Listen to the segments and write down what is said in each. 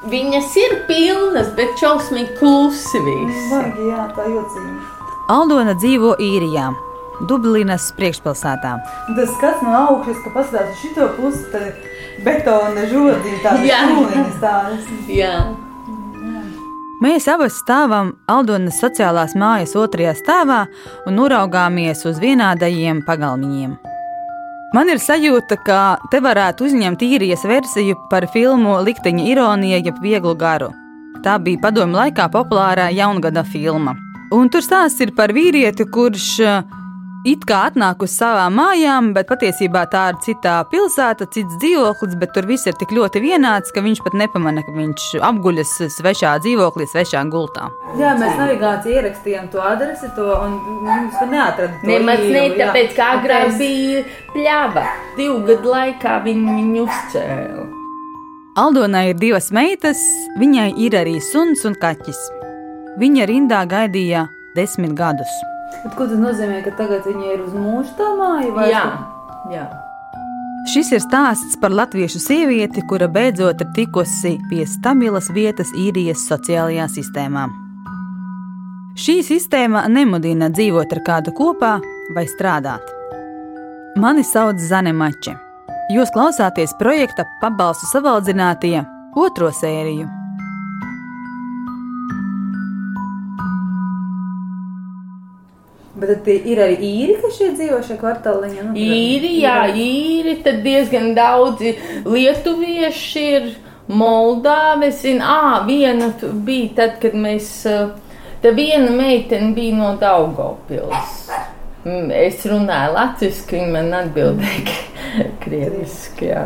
Viņas ir pilnas, bet šausmīgi klusi. Baigi, jā, tā jocīgi. Aldona dzīvo īrijā, Dublinas priekšpilsētā. Tas skats no augšas, ka paskatās uz šito pusi, tad betona žodī tādas tādas. Jā. Mēs abas stāvam Aldonas sociālās mājas otrajā stāvā un noraugāmies uz vienādajiem pagalmiņiem. Man ir sajūta, ka te varētu uzņemt īrijas versiju par filmu Likteņa ironija, jeb vieglu garu. Tā bija padomju laikā populārā jaungada filma. Un tur stāsts ir par vīrieti, kurš eh, it kā atnāk uz savām mājām, bet patiesībā tā ir citā pilsēta, cits dzīvoklis, bet tur viss ir tik ļoti vienāds, ka viņš pat nepamanā, ka viņš apguļas svešā dzīvoklī, svešā gultā. Jā, mēs navigācijā ierakstījām to adresi, to, un mums neatrada to Nemaz ne tāpēc, ka Un agrāk bija pļava. Divu gadu laikā viņi viņu uzcēla. Aldonai ir divas meitas, viņai ir arī suns un kaķis. Viņa rindā gaidīja desmit gadus. Bet ko tas nozīmē, ka tagad viņi ir uz mūžu tā māja? Vai Jā, jā. Šis ir stāsts par latviešu sievieti, kura beidzot ir tikusi pie stabilas vietas īrijas sociālajā sistēmā. Šī sistēma nemudina dzīvot ar kādu kopā vai strādāt. Mani sauc Zane Mače. Jūs klausāties projekta Pabalstu savaldzinātie otro sēriju. Bet ir arī īri, kas šeit dzīvo šajā kvartāliņā. Nu, Īri, jā, īri, tad diezgan daudzi lietuvieši ir. Moldāvi, es zinu, ah, viena bija tad, kad mēs, tā viena meitene bija no Daugavpils. Mm, Es runāju latviski, viņa man atbildēja krieviski, jā.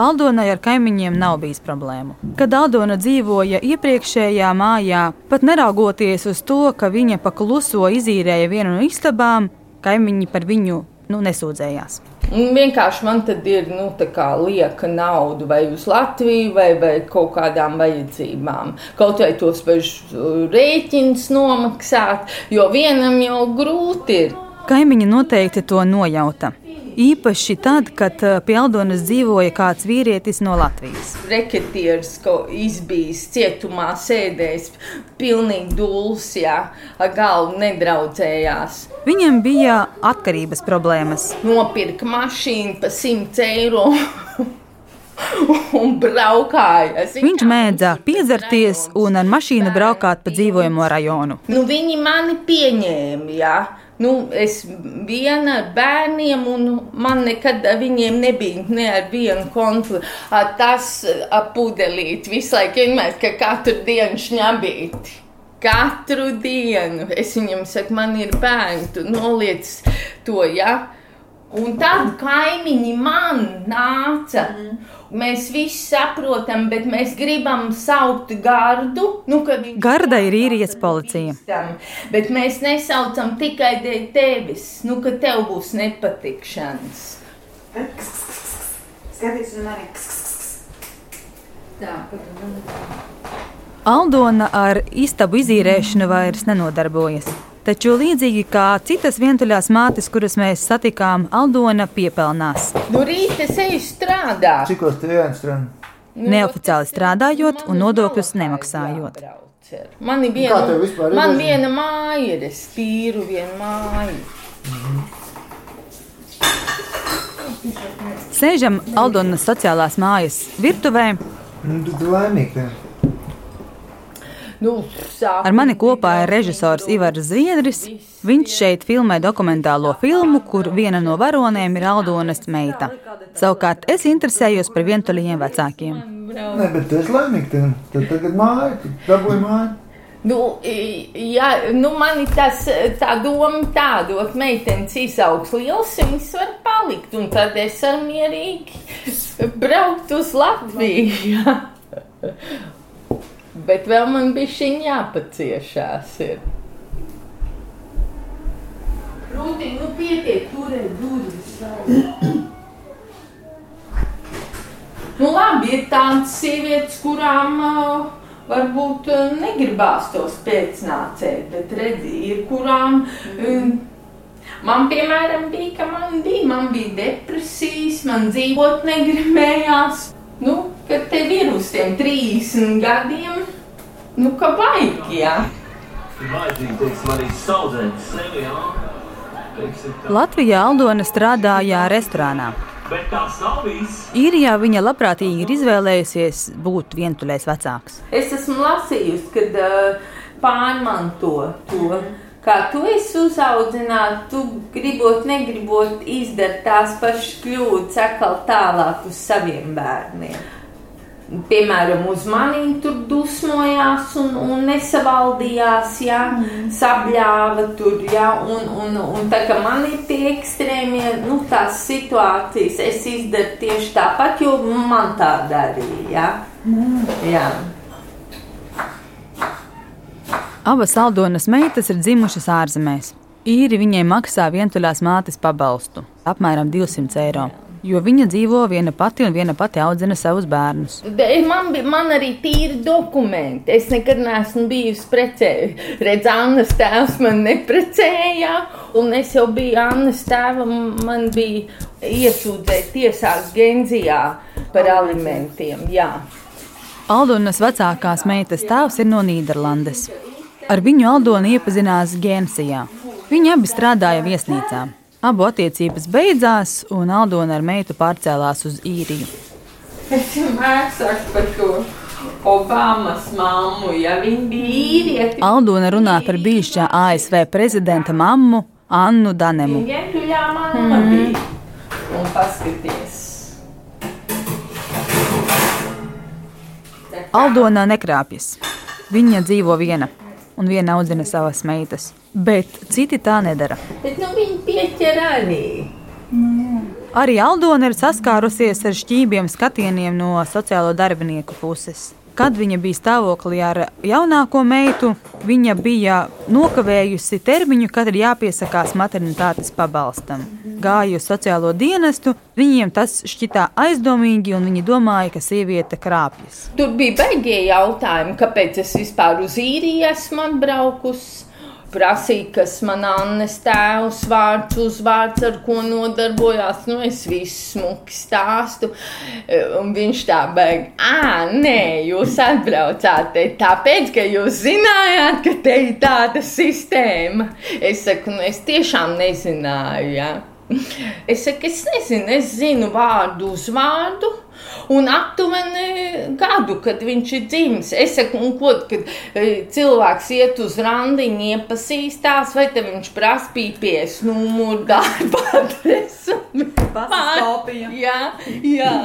Aldonai ar kaimiņiem nav bijis problēmu. Kad Aldona dzīvoja iepriekšējā mājā, pat neraugoties uz to, ka viņa pa kluso izīrēja vienu no istabām, kaimiņi par viņu nu, nesūdzējās. Un vienkārši man tad ir nu, lieka nauda vai uz Latviju, vai, vai kaut kādām vajadzībām. Kaut vai tos pašus uh, rēķinus nomaksāt, jo vienam jau grūti ir. Kaimiņi noteikti to nojauta. Īpaši tad, kad eh, pie Aldonas dzīvoja kāds vīrietis no Latvijas. Reketieris izbijis cietumā, sēdējis, pilnīgi dūls, jā, ar galvu nedraudzējās. Viņam bija atkarības problēmas. Nopirka mašīnu par 100 eiro. Un braukāja. Es Viņš mēdza piedzerties un ar mašīnu braukāt pa dzīvojamo rajonu. Nu, viņi mani pieņēma. Jā. Nu, es viena ar bērniem, un man nekad viņiem nebija ne ar vienu konfliktu. Tas apudelīt visu laiku, vienmēr, ka katru dienu šņabīti. Katru dienu es viņam saku, man ir bērni, tu noliec to, ja? Un tad kaimiņi man nāca. Mēs visi saprotam, bet mēs gribam saukt gardu. Nu, Garda ir īrijas policija. Tam, Bet mēs nesaucam tikai dēļ tevis, nu, ka tev būs nepatikšanas. Skaties uz mani. Tā. Aldona ar istabu izīrēšanu vairs nenodarbojas. Taču līdzīgi kā citas vientuļās mātes, kuras mēs satikām, Aldona piepelnās. Nu, rīta es eju strādāt. Cikos te viens strādā? Nu, Neoficiāli strādājot un nodokļus nemaksājot. Man ir Kā tev viena, ir man viena māja, ir es tīru vienu māju. Sēžam Aldonas sociālās mājas virtuvē. Nu, tu laimīgi. Nu, Ar mani kopā ir režisors Ivars Zviedris. Viņš šeit filmē dokumentālo filmu, kur viena no varonēm ir Aldonas meita. Savukārt es interesējos par vientuļiem vecākiem. Nē, bet tu esi laimīgi. Tad tagad māja, tu dabūji māju. Nu, jā, nu man ir tas, tā doma tāda, ka meitenes izaugs liels, viņas var palikt, un tad es varu mierīgi braukt uz Latviju. Bet vēl man bija šī jāpaciešās. Ir. Rūtiņ, nu pietiek, turēt durvis. Nu labi, ir tādas sievietes, kurām uh, varbūt uh, negribās tos pēcnācēt, bet redzi, ir kurām. Um, Man, piemēram, bija, ka man bija, man bija depresijas, man dzīvot negribējās. Nu, kad tev ir uz tiem 30 gadiem, nu, ka vajag, jā. Latvijā Aldona strādāja restorānā. Īrijā viņa labprātīgi ir izvēlējusies būt vientuļais vecāks. Es esmu lasījusi, kad uh, pārmanto to. Kā tu esi uzaudzināts, tu gribot, negribot izdarīt tās pašas kļūdas, atkal tālāk uz saviem bērniem. Piemēram, uz mani tur dusmojās un, un nesavaldījās, jā, sabļāva tur, jā, un, un, un tā kā man ir tie ekstrēmie, nu, tās situācijas, es izdaru tieši tāpat, jo man tā darīja, jā. jā. Abas Aldonas meitas ir dzimušas ārzemēs. Īri viņai maksā vientuļās mātes pabalstu - apmēram 200 eiro. Jo viņa dzīvo viena pati un viena pati audzina savus bērnus. Man, bija- man arī tīri dokumenti. Es nekad neesmu bijusi precējusi. Redz, Annas tēvs man neprecēja, un es jau biju Annas tēvam. Man bija iesūdzēta tiesā Genzijā par alimentiem. Jā. Aldonas vecākās meitas tēvs ir no Nīderlandes. Ar viņu Aldona iepazinās Gensijā. Viņi abi strādāja viesnīcā. Abu attiecības beidzās, un Aldona ar meitu pārcēlās uz īriju. Es vienmēr saku par to Obamas mammu, ja viņa bija īrieti. Aldona runā par bijušā ASV prezidenta mammu Annu Danemu. Viņa tuļā mamma bija. Un paskaties. Aldona nekrāpjas. Viņa dzīvo viena, un viena audzina savas meitas. Bet citi tā nedara. Bet nu viņa pieķer arī. Aldona ir saskārusies ar šķībiem skatieniem no sociālo darbinieku puses. Kad viņa bija stāvoklī ar jaunāko meitu, viņa bija nokavējusi termiņu, kad ir jāpiesakās maternitātes pabalstam. Gāja uz sociālo dienestu, viņiem tas šķitā aizdomīgi, un viņi domāja, ka sieviete krāpjas. Tur bija beigie jautājumi, kāpēc es vispār uz īriju esmu atbraukusi. Prasīja, kas man Annes tēvs, vārds, uzvārds, ar ko nodarbojās. Nu, es visu smuki stāstu. E, Un viņš tā beigas, ah, nē, jūs atbraucāt te tāpēc, ka jūs zinājāt, ka te ir tāda sistēma. Es saku, nu, es tiešām nezināju. Ja? Es saku, es nezinu, es zinu vārdu uz vārdu. Un aptuveni gadu, kad viņš ir dzimis. Es saku, un ko, kad e, cilvēks iet uz randiņu, iepazīstās, vai te viņš prasa pīpies numuru, darba adresu. Paskopija. Jā, jā.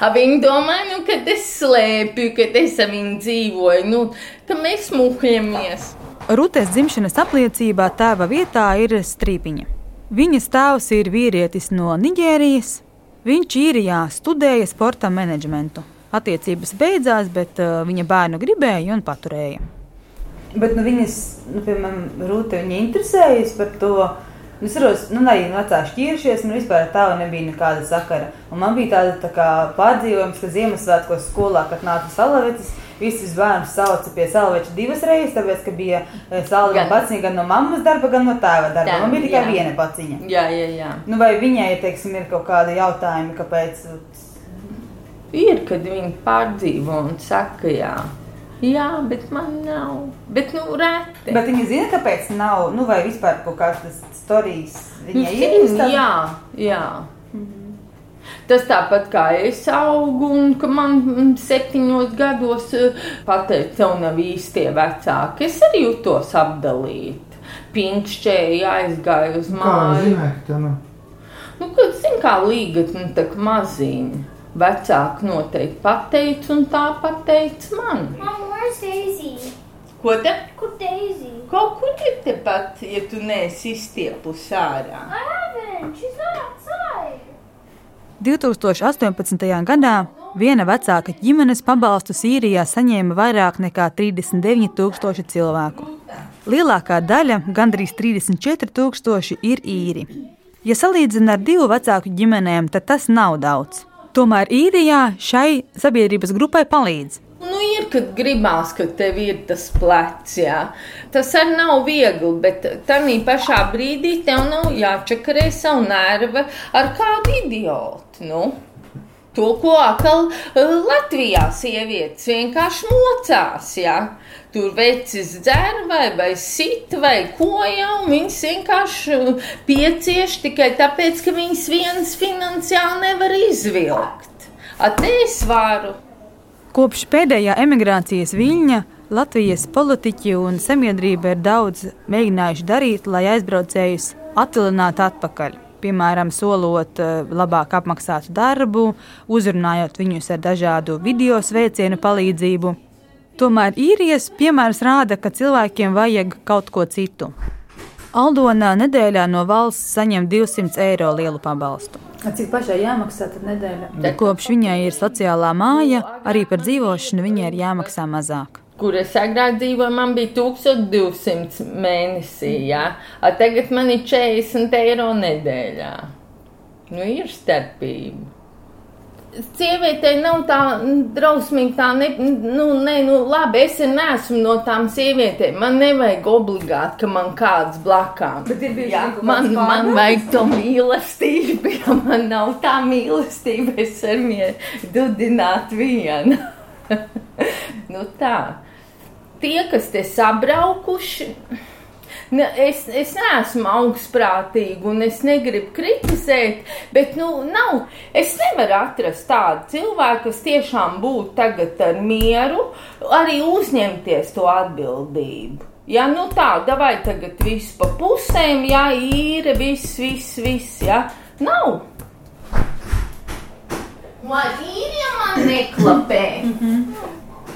A, Viņi domāja, nu, ka es slēpju, ka es ar viņu dzīvoju, nu, ka mēs muhļamies. Rūtēs dzimšanas apliecībā tēva vietā ir strīpiņa. Viņas tēvs ir vīrietis no Nigērijas. Viņš īrijā studēja sporta menedžmentu. Attiecības beidzās, bet uh, viņa bērnu gribēja un paturēja. Bet nu, viņas, nu, piemēram, Rūta, viņa interesējas par to. Nu, Es saprotu, nu, arī vecāki šķīrušies, man vispār ar tādu nebija nekāda sakara. Un man bija tāda tā kā pārdzīvojums, ka Ziemassvētkos skolā, kad nāca salavecis, visus bērnus sauca pie salaveča divas reizes, tāpēc, ka bija salava Gan. paciņa gan no mammas darba, gan no tēva darba. Tā, Man bija tikai jā. viena paciņa. Jā, jā, jā. Nu, vai viņai, teiksim, ir kaut kādi jautājumi, kāpēc Ir, kad viņi pārdzīvo un saka, jā. Jā, bet man nav. Bet, nu, reti. Bet viņi zina, kāpēc nav, nu, vai vispār kaut kādas tas stāstījis. Nu, Viņai ir jā, jā. Tas tāpat kā es augu, un ka man septiņos gados eh, pateica, tev nav īstie vecāki. Es arī jutos apdalīt. Pinkšķēji aizgāju uz Kā māju. zināt, tā nu? Nu, kad zini, kā līgat, nu, tā kā maziņa. Vecāki noteikti pateica, un tā pateica man. Mom, where's Daisy? Ko te? Kur Daisy? Kaut kur ir tepat, ja tu neesi izstiepus ārā. I haven't. She's not outside. 2018. gadā viena vecāka ģimenes pabalstu Sīrijā saņēma vairāk nekā 39,000 cilvēku. Lielākā daļa, gandrīz 34,000, ir īri. Ja salīdzina ar divu vecāku ģimenēm, tad tas nav daudz. Tomēr īrijā šai sabiedrības grupai palīdz. Nu, ir, kad gribās, ka tev ir tas plecs, jā. Tas arī nav viegli, bet tādā pašā brīdī tev nav jāčakarē savu nervu ar kādu idiotu. Nu. To, ko atkal eh, Latvijā sievietes vienkārši mocās. Ja? Tur vecis dzer vai, vai sit vai ko jau. Viņas vienkārši piecieš tikai tāpēc, ka viņas vienas finansiāli nevar izvilkt. Ate es varu. Kopš pēdējā emigrācijas viļņa Latvijas politiķi un sabiedrība ir daudz mēģinājuši darīt, lai aizbraucējus atvilinātu atpakaļ. Piemēram, solot eh, labāk apmaksātu darbu, uzrunājot viņus ar dažādu video sveicienu palīdzību. Tomēr īrijas piemērs rāda, ka cilvēkiem vajag kaut ko citu. Aldona nedēļā no valsts saņem 200 eiro lielu pabalstu. A Cik pašai jāmaksā tad nedēļa? Kopš viņai ir sociālā māja, arī par dzīvošanu viņai ir jāmaksā mazāk. kur es agrāk dzīvoju, man bija 1200 mēnesī. Ja? A tagad man ir 40 eiro nedēļā. Nu, ir starpība. Sievietei nav tā drausmīgi, tā ne, nu, ne, nu, labi, es neesmu no tām sievietēm. Man nevajag obligāti, ka man kāds blakām. Bet ir kaut kāds man, man vajag to mīlestību, ja man nav tā mīlestība, es ar mieru dudināt vienu. nu tā. Tie, kas te sabraukuši, ne, es, es neesmu augstprātīga un es negribu kritizēt, bet, nu, nav. Es nevaru atrast tādu cilvēku, kas tiešām būtu tagad ar mieru, arī uzņemties to atbildību. Ja, nu tā, vai tagad viss pa pusēm, jā, īra, viss, viss, viss, jā. Nav. Vai īrija man neklapē?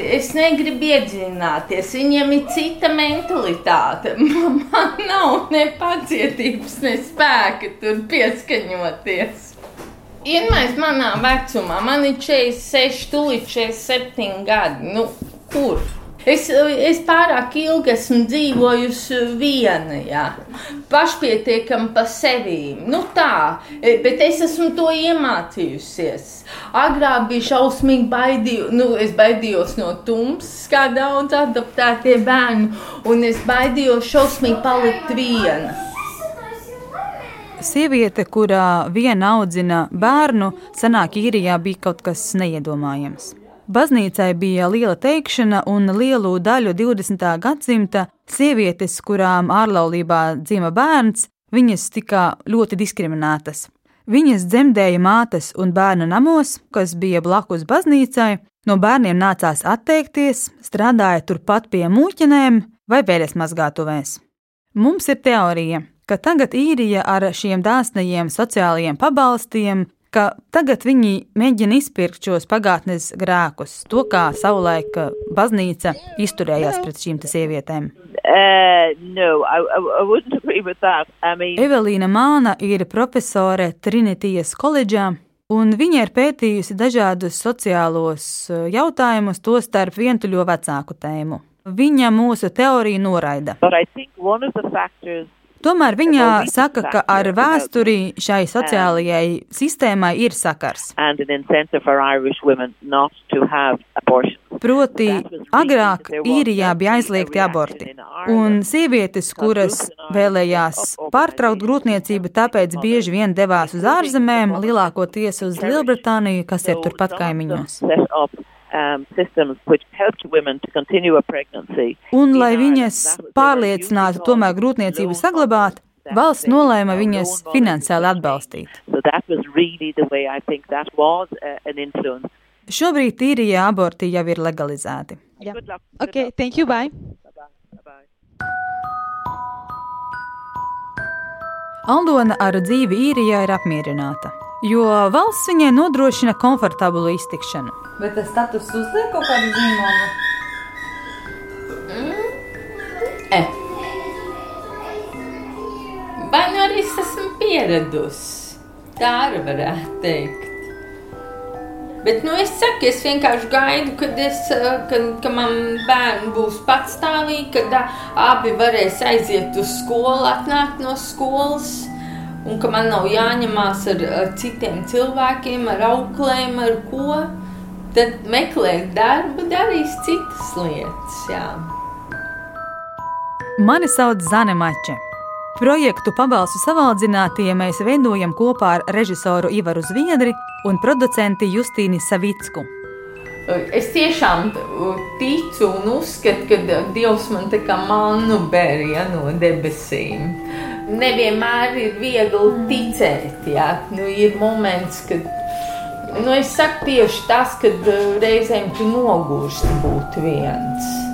Es negribu iedziļināties, viņiem ir cita mentalitāte. Man nav ne pacietības, ne spēka tur pieskaņoties. Vienmēr manā vecumā, man ir 46, tūlīt 47 gadi. Nu, kur? Es, es pārāk ilgi esmu dzīvojusi viena, jā, pašpietiekama par sevi. Nu tā, bet es esmu to iemācījusies. Agrāk bija šausmīgi baidījos, nu, es baidījos no tumsas, kā daudz adaptētie bērni, un es baidījos šausmīgi palikt viena. Sieviete, kurā viena audzina bērnu, senāk īrijā bija kaut kas neiedomājams. Baznīcai bija liela teikšana, un lielu daļu 20. gadsimta sievietes, kurām ārlaulībā dzima bērns, viņas tika ļoti diskriminētas. Viņas dzemdēja mātes un bērnu namos, kas bija blakus baznīcai, no bērniem nācās atteikties, strādāja turpat pie mūķinēm vai vēļas mazgātuvēs. Mums ir teorija, ka tagad īrija ar šiem dāsnajiem sociālajiem pabalstiem, ka tagad viņi mēģina izpirkt šos pagātnes grēkus, to kā savulaik baznīca izturējās pret šīm sievietēm. Uh, no, I, I. I mean, Evelīna Māna ir profesore Trinitijas koledžā, un viņa ir pētījusi dažādus sociālos eh, jautājumus, tostarp vientuļo vecāku tēmu. Viņa mūsu teoriju noraida. but I think one of the factors Tomēr viņa saka, ka ar vēsturi šai sociālajai sistēmai ir sakars. Proti, agrāk īrijā bija aizliegti aborti, un sievietes, kuras vēlējās pārtraukt grūtniecību, tāpēc bieži vien devās uz ārzemēm, lielākoties uz Lielbritāniju, kas ir turpat kaimiņos. Um, systems which helped women to continue a pregnancy. Un, lai viņas pārliecinātu tomēr grūtniecību saglabāt, valsts nolēma viņas finansiāli atbalstīt. So that was really the way I think that was uh, an influence. Šobrīd īrijā aborti jau ir legalizēti. Good Okay, thank you. Bye. Aldona ar dzīvi īrijā ir apmierināta, jo valsts viņai nodrošina komfortablu iztikšanu. Bet tas status uzliek kaut kādu zīmogu. E. Vai nu arī es esmu pieradusi? Tā arī varētu teikt. Bet nu, es saku, es vienkārši gaidu, kad, es, eh, kad, kad man bērni būs patstāvīgi, kad abi varēs aiziet uz skolu, atnākt no skolas. Un ka man nav jāņemās ar, ar citiem cilvēkiem, ar auklēm, ar ko. Tad meklēt darbu, darīs citas lietas. Jā. Mani sauc Zane Mača. Projektu pabalstu savaldzinātie mēs veidojam kopā ar režisoru Ivaru Zviedri, un producenti Justīni Savicku. Es tiešām ticu un uzskatu, ka Dievs man tā kā mannu bērja no debesīm. Nevienmēr ir viegli ticēt, ja nu, ir moments, kad nu, es saku tieši tas, kad reizēm tu nogursti būt viens.